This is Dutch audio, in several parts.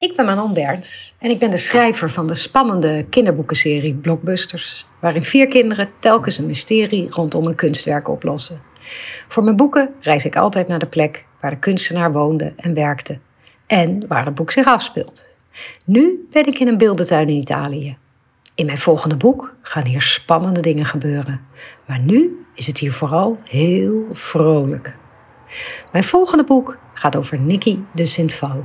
Ik ben Manon Berns en ik ben de schrijver van de spannende kinderboekenserie Blockbusters, waarin vier kinderen telkens een mysterie rondom een kunstwerk oplossen. Voor mijn boeken reis ik altijd naar de plek waar de kunstenaar woonde en werkte en waar het boek zich afspeelt. Nu ben ik in een beeldentuin in Italië. In mijn volgende boek gaan hier spannende dingen gebeuren, maar nu is het hier vooral heel vrolijk. Mijn volgende boek gaat over Nicky de Sint-Val.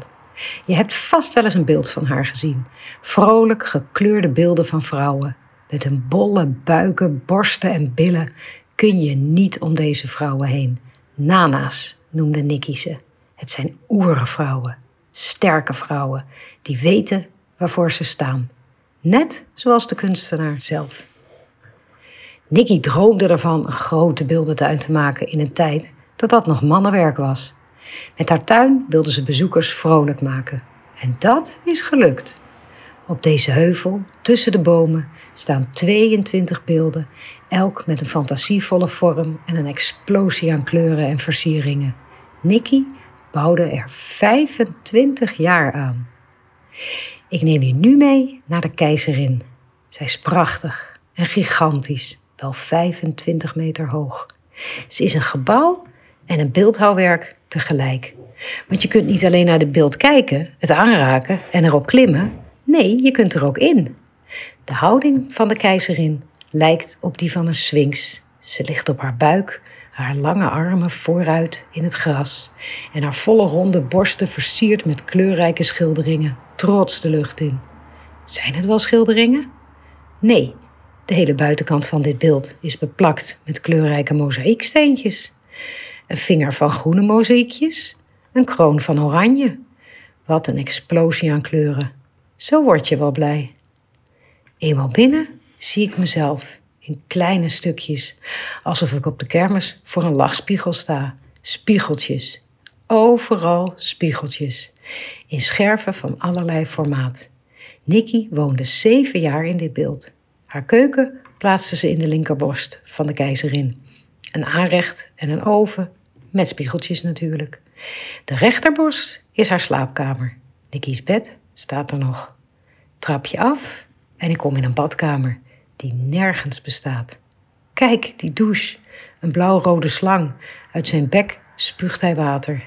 Je hebt vast wel eens een beeld van haar gezien. Vrolijk gekleurde beelden van vrouwen. Met hun bolle buiken, borsten en billen kun je niet om deze vrouwen heen. Nana's noemde Nicky ze. Het zijn oervrouwen, sterke vrouwen, die weten waarvoor ze staan. Net zoals de kunstenaar zelf. Nicky droomde ervan een grote beeldentuin te maken in een tijd dat dat nog mannenwerk was. Met haar tuin wilde ze bezoekers vrolijk maken. En dat is gelukt. Op deze heuvel, tussen de bomen, staan 22 beelden, elk met een fantasievolle vorm en een explosie aan kleuren en versieringen. Nicky bouwde er 25 jaar aan. Ik neem je nu mee naar de keizerin. Zij is prachtig en gigantisch, wel 25 meter hoog. Ze is een gebouw en een beeldhouwwerk tegelijk. Want je kunt niet alleen naar het beeld kijken, het aanraken en erop klimmen. Nee, je kunt er ook in. De houding van de keizerin lijkt op die van een sphinx. Ze ligt op haar buik, haar lange armen vooruit in het gras en haar volle ronde borsten versierd met kleurrijke schilderingen, trots de lucht in. Zijn het wel schilderingen? Nee, de hele buitenkant van dit beeld is beplakt met kleurrijke mozaïeksteentjes. Een vinger van groene mozaïekjes, een kroon van oranje. Wat een explosie aan kleuren. Zo word je wel blij. Eenmaal binnen zie ik mezelf in kleine stukjes, alsof ik op de kermis voor een lachspiegel sta. Spiegeltjes, overal spiegeltjes, in scherven van allerlei formaat. Nicky woonde zeven jaar in dit beeld. Haar keuken plaatste ze in de linkerborst van de keizerin. Een aanrecht en een oven, met spiegeltjes natuurlijk. De rechterborst is haar slaapkamer. Nicky's bed staat er nog. Trapje af en ik kom in een badkamer die nergens bestaat. Kijk, die douche. Een blauw-rode slang. Uit zijn bek spuugt hij water.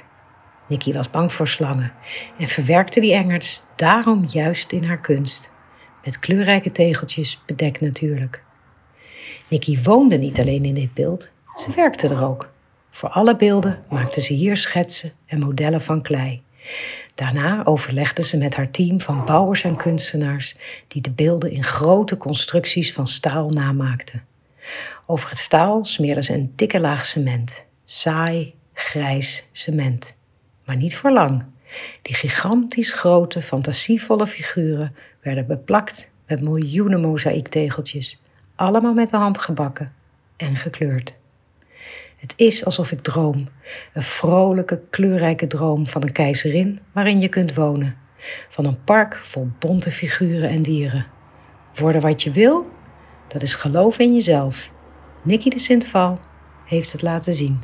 Nicky was bang voor slangen en verwerkte die engers daarom juist in haar kunst. Met kleurrijke tegeltjes bedekt natuurlijk. Nicky woonde niet alleen in dit beeld, ze werkte er ook. Voor alle beelden maakte ze hier schetsen en modellen van klei. Daarna overlegde ze met haar team van bouwers en kunstenaars die de beelden in grote constructies van staal namaakten. Over het staal smeerden ze een dikke laag cement. Saai, grijs cement. Maar niet voor lang. Die gigantisch grote, fantasievolle figuren werden beplakt met miljoenen mozaïektegeltjes, allemaal met de hand gebakken en gekleurd. Het is alsof ik droom. Een vrolijke, kleurrijke droom van een keizerin waarin je kunt wonen. Van een park vol bonte figuren en dieren. Worden wat je wil, dat is geloof in jezelf. Nicky de Sint-Val heeft het laten zien.